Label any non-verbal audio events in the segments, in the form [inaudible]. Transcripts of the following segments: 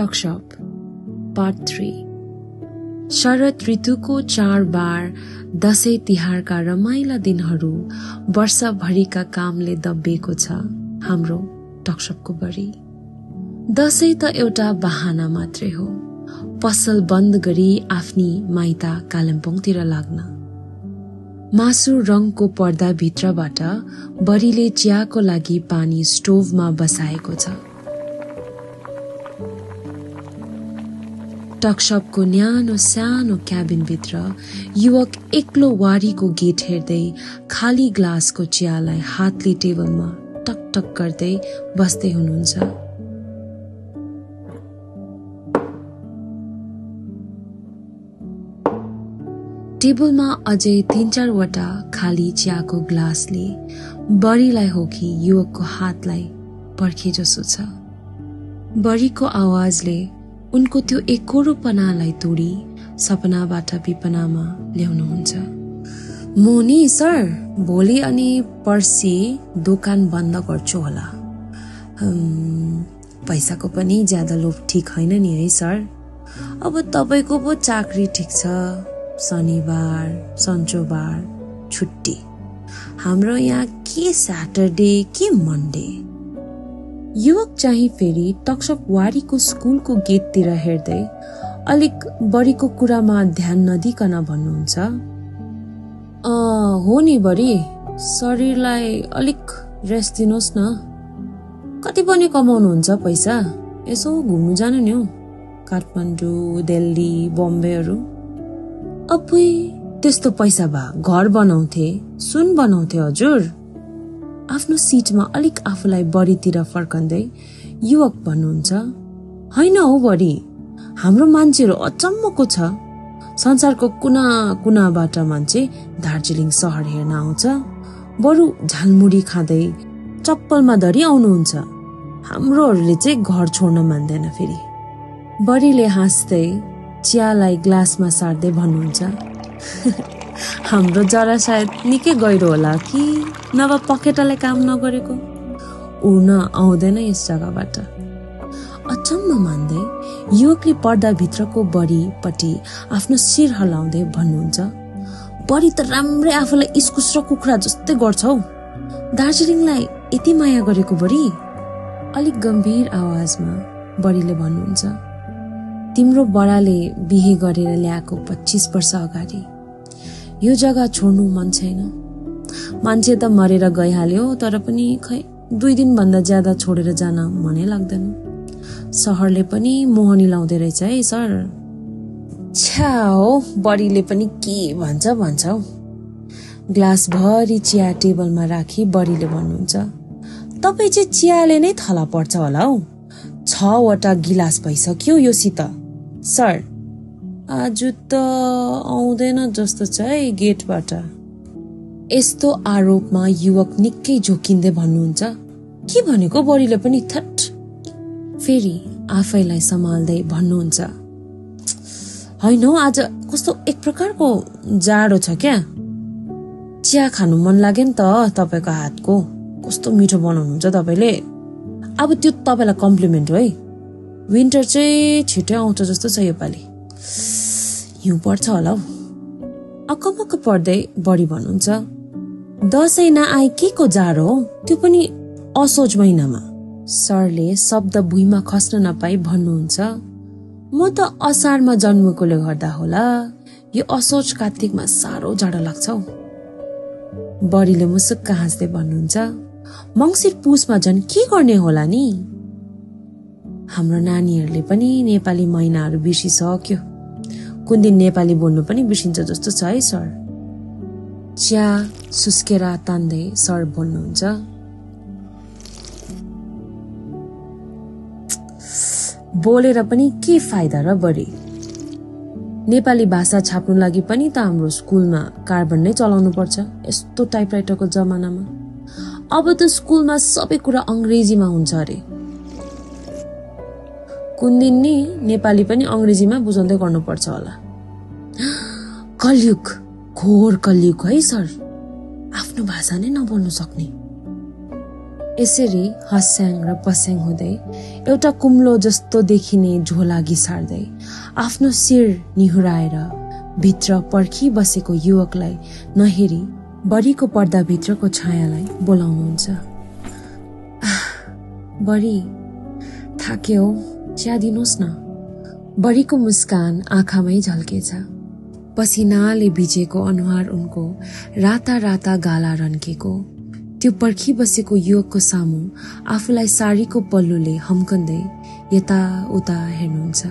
टकसप part three शरद ऋतुको चाडबाड दसैँ तिहारका रमाइला दिनहरू वर्षभरिका कामले दबिएको छ हाम्रो टकसपको बढी। दसैँ त एउटा बहाना मात्रै हो। पसल बन्द गरी आफ्नी माइता कालिम्पोङतिर लाग्न। मासु रङको पर्दाभित्रबाट बरीले चियाको लागि पानी स्टोभमा बसाएको छ। टकसपको न्यानो सानो क्याबिनभित्र युवक एक्लो वारीको गेट हेर्दै खाली ग्लासको चियालाई हातले टेबलमा टकटक गर्दै बस्दै हुनुहुन्छ। टेबलमा अझै तिन चारवटा खाली चियाको ग्लासले बढीलाई हो कि युवकको हातलाई पर्खे जसो छ। बढीको आवाजले उनको त्यो एकोरोपनालाई तोडी सपनाबाट विपनामा ल्याउनुहुन्छ। मोनी सर भोलि अनि पर्सि दोकान बन्द गर्छु होला। पैसाको पनि ज्यादा लोभ ठिक होइन नि है सर। अब तपाईँको पो चाकरी ठिक छ। शनिबार सन्चोबार छुट्टी। हाम्रो यहाँ के स्याटरडे के मन्डे युवक चाहिँ फेरि टक्सक वारीको स्कुलको गेटतिर हेर्दै अलिक बढीको कुरामा ध्यान नदिकन भन्नुहुन्छ। हो नि बढी शरीरलाई अलिक रेस्ट दिनुहोस् न। कति पनि कमाउनुहुन्छ पैसा यसो घुम्नु जानु नि हौ। काठमाडौँ दिल्ली बम्बेहरू अपुई त्यस्तो पैसा भए घर बनाउँथे सुन बनाउँथे हजुर। आफ्नो सिटमा अलिक आफूलाई बढीतिर फर्कँदै युवक भन्नुहुन्छ होइन हौ बढी हाम्रो मान्छेहरू अचम्मको छ। संसारको कुना कुनाबाट मान्छे दार्जिलिङ सहर हेर्न आउँछ। बरु झालमुडी खाँदै चप्पलमा धरी आउनुहुन्छ। हाम्रोहरूले चाहिँ घर छोड्न मान्दैन फेरि। बढीले हाँस्दै चियालाई ग्लासमा सार्दै भन्नुहुन्छ [laughs] हाम्रो जरा सायद निकै गहिरो होला कि नभए पखेटाले काम नगरेको? उड्न आउँदैन यस जग्गाबाट। अचम्म मान्दै युवकले पर्दाभित्रको बढीपट्टि आफ्नो शिर हलाउँदै भन्नुहुन्छ बढी त राम्रै आफूलाई इस्कुस र कुखुरा जस्तै गर्छौ। दार्जिलिङलाई यति माया गरेको बढी? अलिक गम्भीर आवाजमा बढीले भन्नुहुन्छ तिम्रो बडाले बिहे गरेर ल्याएको पच्चिस वर्ष अगाडि यो जग्गा छोड्नु मन छैन। मान्छे त मरेर गइहाल्यो तर पनि खै दुई दिनभन्दा ज्यादा छोडेर जान मनै लाग्दैन। सहरले पनि मोहनी लाउँदै रहेछ है सर। छ्या हो बडीले पनि के भन्छ भन्छ हौ। ग्लास भरि चिया टेबलमा राखी बडीले भन्नुहुन्छ। तपाईँ चाहिँ चियाले नै थला पर्छ होला हौ। छवटा गिलास भइसक्यो योसित सर आज त आउँदैन जस्तो छ है गेटबाट। यस्तो आरोपमा युवक निकै झोकिँदै भन्नुहुन्छ। के भनेको? बडीले पनि थट फेरि आफैलाई सम्हाल्दै भन्नुहुन्छ। होइन आज कस्तो एक प्रकारको जाडो छ क्या? चिया खानु मन लाग्यो नि त तपाईँको हातको। कस्तो मिठो बनाउनुहुन्छ तपाईँले। अब त्यो तपाईँलाई कम्प्लिमेन्ट हो है। विन्टर चाहिँ छिटै आउँछ जस्तो छ योपालि। हिउँ पर्छ होला हौ। अक्कमक्क पर्दै बढी भन्नुहुन्छ दसैँ नआए के को जाडो हो? त्यो पनि असोज महिनामा। सरले शब्द भुइँमा खस्न नपाई भन्नुहुन्छ म त असारमा जन्मेकोले गर्दा होला। यो असोज कार्तिकमा साह्रो जाडो लाग्छ हौ। बढीले मुसुक्क हाँस्दै भन्नुहुन्छ मङ्सिर पुसमा झन् के गर्ने होला नि? हाम्रो नानीहरूले पनि नेपाली महिनाहरू बिर्सिसक्यो। कुन दिन नेपाली बोल्नु पनि बिर्सिन्छ जस्तो छ है सर। चिया सुस्केर तान्दै सर बोल्नुहुन्छ। बोलेर पनि के फाइदा र बढी? नेपाली भाषा छाप्नु लागि पनि त हाम्रो स्कुलमा कार्बन नै चलाउनु पर्छ यस्तो टाइपराइटरको जमानामा। अब त स्कुलमा सबै कुरा अङ्ग्रेजीमा हुन्छ अरे। कुन दिन नि नेपाली पनि अङ्ग्रेजीमा बुझाउँदै गर्नुपर्छ होला। कलयुग घोर कलयुग है सर। आफ्नो भाषा नै नबोल्नु सक्ने। यसरी हस्याङ र पस्याङ हुँदै एउटा कुम्लो जस्तो देखिने झोला घिसार्दै आफ्नो शिर निहुराएर भित्र पर्खी बसेको युवकलाई नहेरी बढीको पर्दाभित्रको छायालाई बोलाउनुहुन्छ। बढी थाक्यो। चिया दिनुहोस् न। बढीको मुस्कान आँखामै झल्केछ। पसिनाले भिजेको अनुहार उनको राता राता गाला रन्केको। त्यो पर्खी बसेको युवकको सामु आफूलाई साडीको पल्लोले हम्कन्दै यताउता हेर्नुहुन्छ।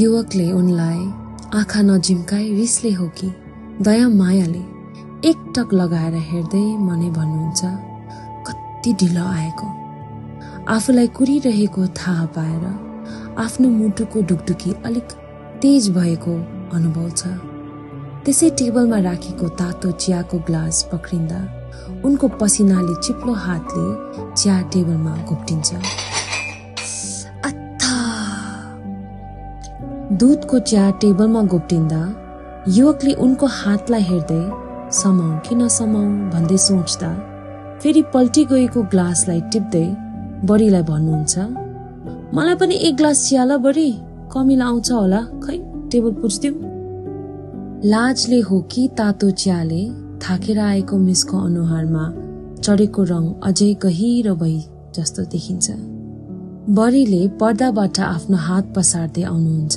युवकले उनलाई आँखा नजिम्काई रिसले हो कि? दया मायाले एकटक लगाएर हेर्दै मनै भन्नुहुन्छ कति ढिलो आएको। आफूलाई कुरिरहेको थाहा पाएर आफ्नो मुटुको ढुकढुकी अलिक तेज भएको अनुभव छ। त्यसै टेबलमा राखेको तातो चियाको ग्लास पक्रिँदा उनको पसिनाले चिप्लो हातले चिया टेबलमा घोप्टिन्छ। दुधको चिया टेबलमा घोप्टिँदा युवकले उनको हातलाई हेर्दै समाउ कि नसमाउ भन्दै सोच्दा फेरि पल्टी गएको ग्लासलाई टिप्दै बडीलाई भन्नुहुन्छ मलाई पनि एक ग्लास चिया ल बडी कमिला आउँछ होला खै टेबल पुछ्दिउ लाजले हो कि तातो चियाले थाकेर आएको मिसको अनुहारमा चढेको रङ अझै गहिरो भई जस्तो देखिन्छ। बरीले पर्दाबाट आफ्नो हात पसार्दै आउनुहुन्छ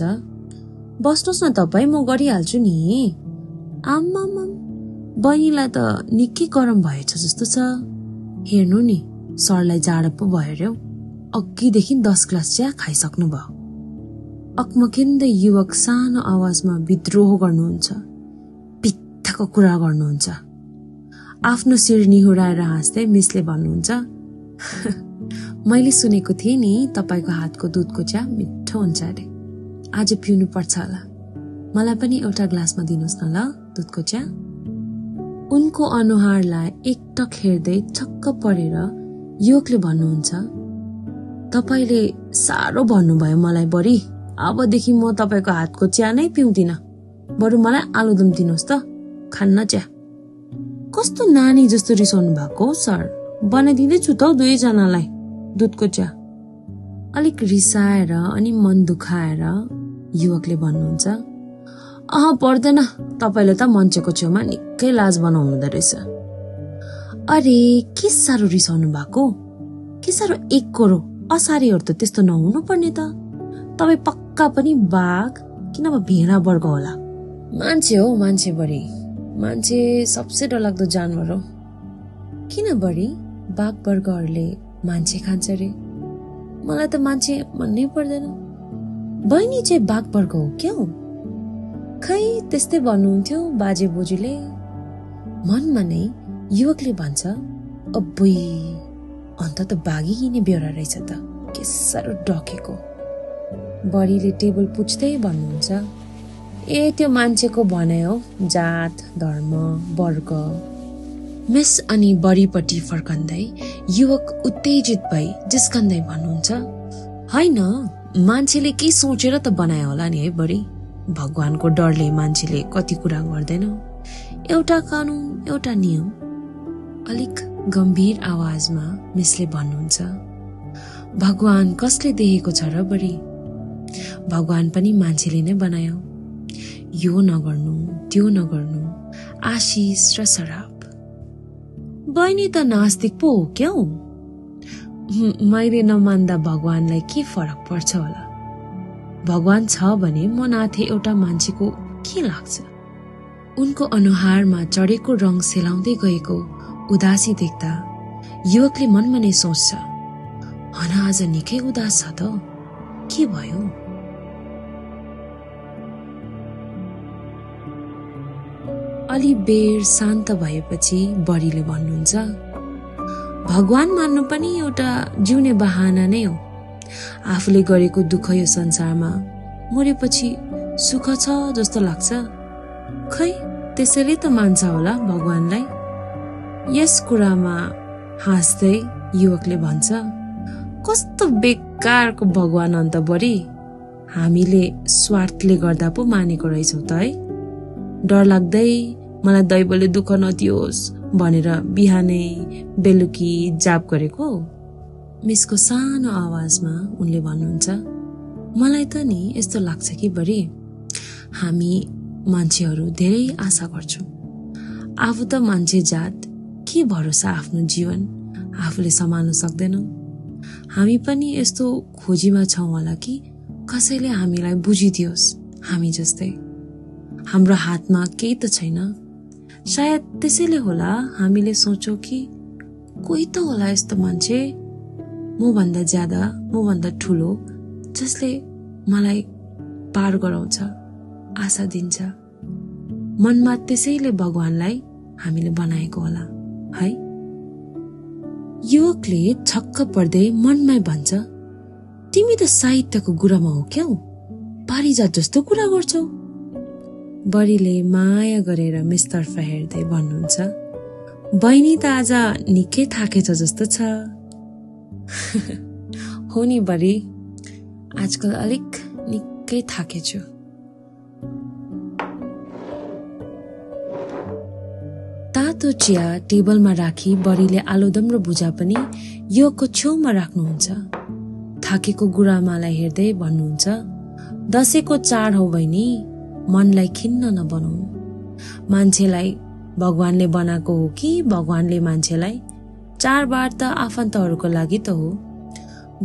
बस्नुहोस् न तपाईँ म गरिहाल्छु नि। आम्माम बहिनीलाई त निकै गरम भएछ जस्तो छ। हेर्नु नि। सरलाई जाडो पो भयो अघिदेखि दस ग्लास चिया खाइसक्नु भयो अक्मकिन्दै युवक सानो आवाजमा विद्रोह गर्नुहुन्छ। पित्थको कुरा गर्नुहुन्छ। आफ्नो शिर निहुराएर हाँस्दै मिसले भन्नुहुन्छ [laughs] मैले सुनेको थिएँ नि तपाईँको हातको दुधको चिया मिठो हुन्छ अरे। आज पिउनु पर्छ होला। मलाई पनि एउटा ग्लासमा दिनुहोस् न ल दुधको चिया उनको अनुहारलाई एकटक हेर्दै छक्क परेर युवकले भन्नुहुन्छ तपाईँले साह्रो भन्नुभयो मलाई बढी अबदेखि म तपाईँको हातको चिया नै पिउँदिन। बरु मलाई आलुदम दिनुहोस् त। खान्न चिया। कस्तो नानी जस्तो रिसाउनु भएको सर? बनाइदिँदैछु त दुवैजनालाई दुधको चिया। अलिक रिसाएर अनि मन दुखाएर युवकले भन्नुहुन्छ अह पर्दैन। तपाईँले त मान्छेको छेउमा निकै लाज बनाउनु हुँदो रहेछ। अरे के साह्रो रिसाउनु भएको? के साह्रो एक कोरो असारीहरू त त्यस्तो नहुनु पर्ने त। तपाईँ पक्का पनि बाघ कि नभए भेडा वर्ग होला? मान्छे हो मान्छे बढी। मान्छे सबसे डरलाग्दो जानवर हो। किन बढी? बाघ वर्गहरूले मान्छे खान्छ रे मलाई त मान्छे भन्नै पर्दैन। बहिनी चाहिँ बाघ वर्ग हो क्या हो? खै त्यस्तै भन्नुहुन्थ्यो बाजे बोजूले। मनमा नै युवकले भन्छ अब्बुई अन्त त बाघी किने बेहोरा रहेछ त। के साह्रो डकेको। बडीले टेबल पुछ्दै भन्नुहुन्छ ए त्यो मान्छेको भनाइ हो जात धर्म वर्ग। मिस अनि बडीपट्टि फर्कँदै युवक उत्तेजित भई जिस्कन्दै भन्नुहुन्छ होइन मान्छेले के सोचेर त बनायो होला नि है बडी। भगवानको डरले मान्छेले कति कुरा गर्दैन। एउटा कानुन एउटा नियम। अलिक गम्भीर आवाजमा मिसले भन्नुहुन्छ भगवान कसले देखेको छ र बडी भगवान पनि मान्छेले नै बनायो। यो नगर्नु त्यो नगर्नु आशिष र शराब बहिनी त नास्तिक पो हो क्या मैले नमान्दा भगवानलाई के फरक पर्छ होला? भगवान छ भने म नाथे एउटा मान्छेको के लाग्छ? उनको अनुहारमा चढेको रङ सेलाउँदै गएको उदासी देख्दा युवकले मनमा नै सोच्छ हन आज निकै उदास छ त। के भयो? अलि बेर शान्त भएपछि बडीले भन्नुहुन्छ भगवान मान्नु पनि एउटा जिउने बहाना नै हो। आफूले गरेको दुःख यो संसारमा मरेपछि सुख छ जस्तो लाग्छ। खै त्यसैले त मान्छ होला भगवानलाई। यस कुरामा हाँस्दै युवकले भन्छ कस्तो बेकारको भगवान अन्त बढी हामीले स्वार्थले गर्दा पो मानेको रहेछौँ त है। डर लाग्दै मलाई दैवले दुःख नदियोस् भनेर बिहानै बेलुकी जाप गरेको? मिसको सानो आवाजमा उनले भन्नुहुन्छ मलाई त नि यस्तो लाग्छ कि बढी हामी मान्छेहरू धेरै आशा गर्छौँ। आफू त मान्छे जात के भरोसा आफ्नो जीवन? आफूले सम्हाल्न सक्दैनौँ। हामी पनि यस्तो खोजीमा छौँ होला कि कसैले हामीलाई बुझिदियोस् हामी जस्तै। हाम्रो हातमा केही त छैन। सायद त्यसैले होला हामीले सोचौँ कि कोही त होला यस्तो मान्छे। मभन्दा ज्यादा मभन्दा ठुलो जसले मलाई पार गराउँछ आशा दिन्छ। मनमा त्यसैले भगवान्लाई हामीले बनाएको होला। है? युवकले छक्क पर्दै मनमै भन्छ तिमी त साहित्यको गुरुमा हो क्याउ? पारिजात जस्तो कुरा गर्छौ? बडीले माया गरेर मिसतर्फ हेर्दै भन्नुहुन्छ बहिनी त आज निकै थाकेछ जस्तो छ। [laughs] हो नि बडी आजकल अलिक निकै थाकेछु तातो चिया टेबलमा राखी बडीले आलोदम र बुझा पनि योगको छेउमा राख्नुहुन्छ। थाकेको गुरामालाई हेर्दै भन्नुहुन्छ दसैँको चाड हो बहिनी मनलाई खिन्न नबनाउनु मान्छेलाई भगवानले बनाएको हो कि भगवानले मान्छेलाई? चाडबाड त आफन्तहरूको लागि त हो।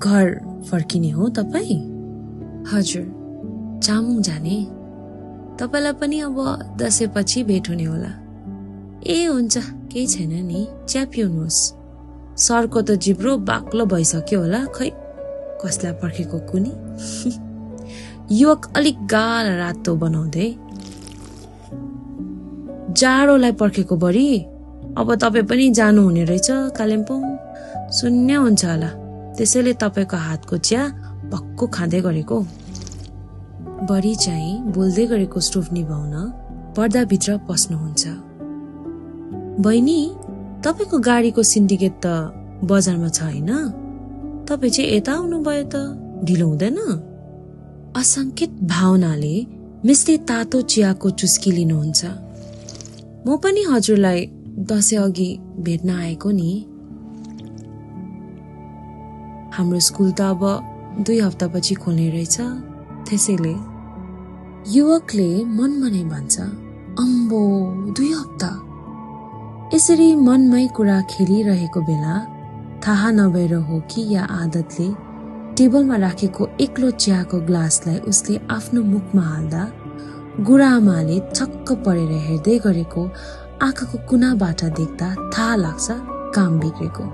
घर फर्किने हो तपाईँ? हजुर चामुङ जाने। तपाईँलाई पनि अब दसैँपछि भेट हुने होला। ए हुन्छ केही छैन नि चिया पिउनुहोस् सरको त जिब्रो बाक्लो भइसक्यो होला खै? कसलाई पर्खेको कुनी? [laughs] युवक अलिक गाल रातो बनाउँदै। जाडोलाई पर्खेको बढी अब तपाईँ पनि जानुहुने रहेछ कालिम्पोङ। शून्य हुन्छ होला। त्यसैले तपाईँको हातको चिया भक्कु खाँदै गरेको। बढी चाहिँ बोल्दै गरेको स्टोभ निभाउन पर्दाभित्र पस्नुहुन्छ। बहिनी तपाईँको गाडीको सिन्डिकेट त बजारमा छ होइन? तपाईँ चाहिँ यता आउनुभयो त ढिलो हुँदैन? असङ्कित भावनाले मिसले तातो चियाको चुस्की लिनुहुन्छ। म पनि हजुरलाई दसैँ अघि भेट्न आएको नि। हाम्रो स्कुल त अब दुई हप्तापछि खोल्ने रहेछ त्यसैले युवकले मनमा नै भन्छ अम्बो दुई हप्ता। यसरी मनमै कुरा खेलिरहेको बेला थाहा नभएर हो कि या आदतले टेबलमा राखेको एक्लो चियाको ग्लासलाई उसले आफ्नो मुखमा हाल्दा गुराआमाले छक्क परेर हेर्दै गरेको आँखाको कुनाबाट देख्दा थाहा लाग्छ काम बिग्रेको।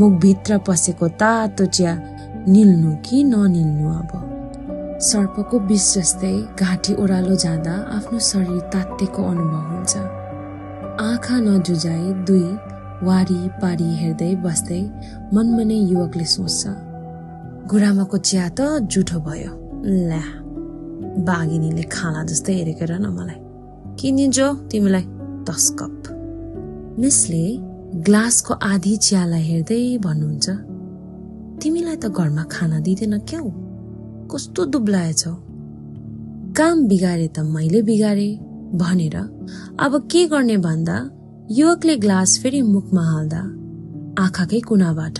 मुखभित्र पसेको तातो चिया निल्नु कि ननिल्नु अब? सर्पको विष जस्तै घाँटी ओह्रालो जाँदा आफ्नो शरीर तात्तेको अनुभव हुन्छ। आँखा नजुझाई दुई वारी पारी हेर्दै बस्दै मनमा नै युवकले सोच्छ गुरामाको चिया त जुठो भयो। ल्या बाघिनीले खाना जस्तै हेरेको र न मलाई। किनिजो तिमीलाई दस कप मिसले ग्लासको आधी चियालाई हेर्दै भन्नुहुन्छ तिमीलाई त घरमा खाना दिँदैन क्याउ? कस्तो दुब्लाएछौ? काम बिगारे त मैले बिगारे। भनेर अब के गर्ने भन्दा युवकले ग्लास फेरि मुखमा हाल्दा आँखाकै कुनाबाट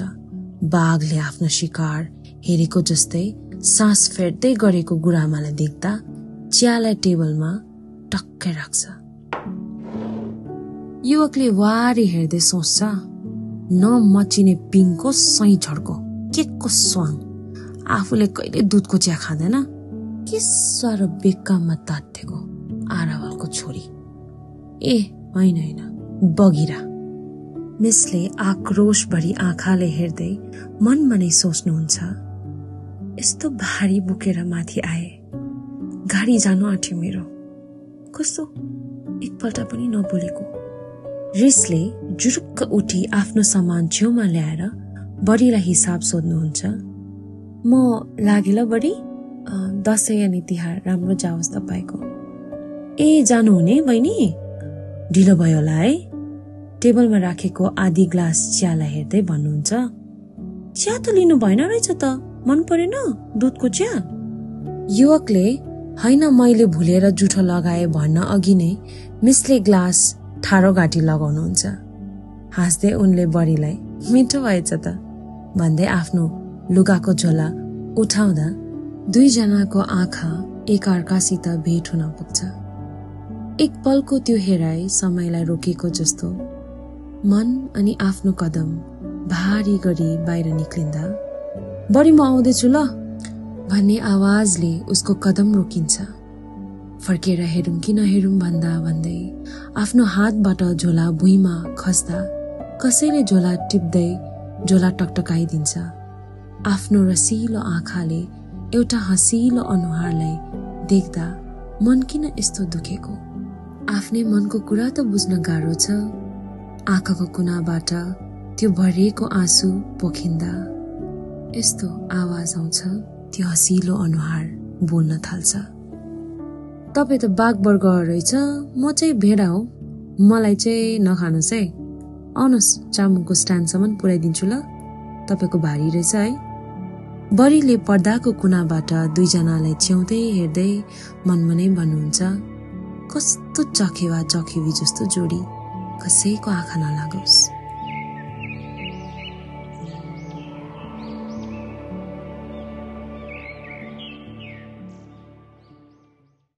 बाघले आफ्नो शिकार हेरेको जस्तै सास फेर्दै गरेको गुरामालाई देख्दा चियालाई टेबलमा टक्कै राख्छ। युवकले वारी हेर्दै सोच्छ नमचिने पिङको सही छड्को के को स्वाङ? आफूले कहिले दुधको चिया खाँदैन? के साह्रो बेकाममा तात्थेको आरावलको छोरी। ए होइन होइन। बगिरा। मिसले आक्रोशभरि आँखाले हेर्दै मनमा नै सोच्नुहुन्छ यस्तो भारी बोकेर माथि आए। गाडी जानु आँट्यो मेरो। कस्तो एकपल्ट पनि नबोलेको। रिसले जुरुक्क उठी आफ्नो सामान छेउमा ल्याएर बडीलाई हिसाब सोध्नुहुन्छ म लागे ल बडी दसैँ अनि तिहार राम्रो जाओस् तपाईँको। ए जानुहुने बहिनी? ढिलो भयो होला है। टेबलमा राखेको आधी ग्लास चियालाई हेर्दै भन्नुहुन्छ चिया त लिनु भएन रहेछ त मन परेन दुधको चिया? युवकले होइन मैले भुलेर जुठो लगाए भन्न अघि नै मिसले ग्लास ठाडो घाँटी लगाउनुहुन्छ। हाँस्दै उनले बढीलाई मिठो भएछ त। भन्दै आफ्नो लुगाको झोला उठाउँदा दुईजनाको आँखा एकअर्कासित भेट हुन पुग्छ। एक पलको त्यो हेराइ समयलाई रोकेको जस्तो। मन अनि आफ्नो कदम भारी गरी बाहिर निक्लिँदा बढी म आउँदैछु ल भन्ने आवाजले उसको कदम रोकिन्छ। फर्केर हेरौँ कि नहेरौँ भन्दा भन्दै आफ्नो हातबाट झोला भुइँमा खस्दा कसैले झोला टिप्दै झोला टकटकाइदिन्छ। आफ्नो रसिलो आँखाले एउटा हँसिलो अनुहारलाई देख्दा मन किन यस्तो दुखेको? आफ्नै मनको कुरा त बुझ्न गाह्रो छ। आँखाको कुनाबाट त्यो भरिएको आँसु पोखिँदा यस्तो आवाज आउँछ त्यो हँसिलो अनुहार बोल्न थाल्छ। तपाईँ त बाघबर्ग रहेछ म चाहिँ भेडा हो। मलाई चाहिँ नखानुहोस् है। आउनुहोस् चामुको स्ट्यान्डसम्म पुऱ्याइदिन्छु ल। तपाईँको भारी रहेछ है। बरीले पर्दाको कुनाबाट दुईजनालाई च्याउँदै हेर्दै मनमनै भन्नुहुन्छ कस्तो चखेवा चखेवी जस्तो जोडी कसैको आँखा नलागोस्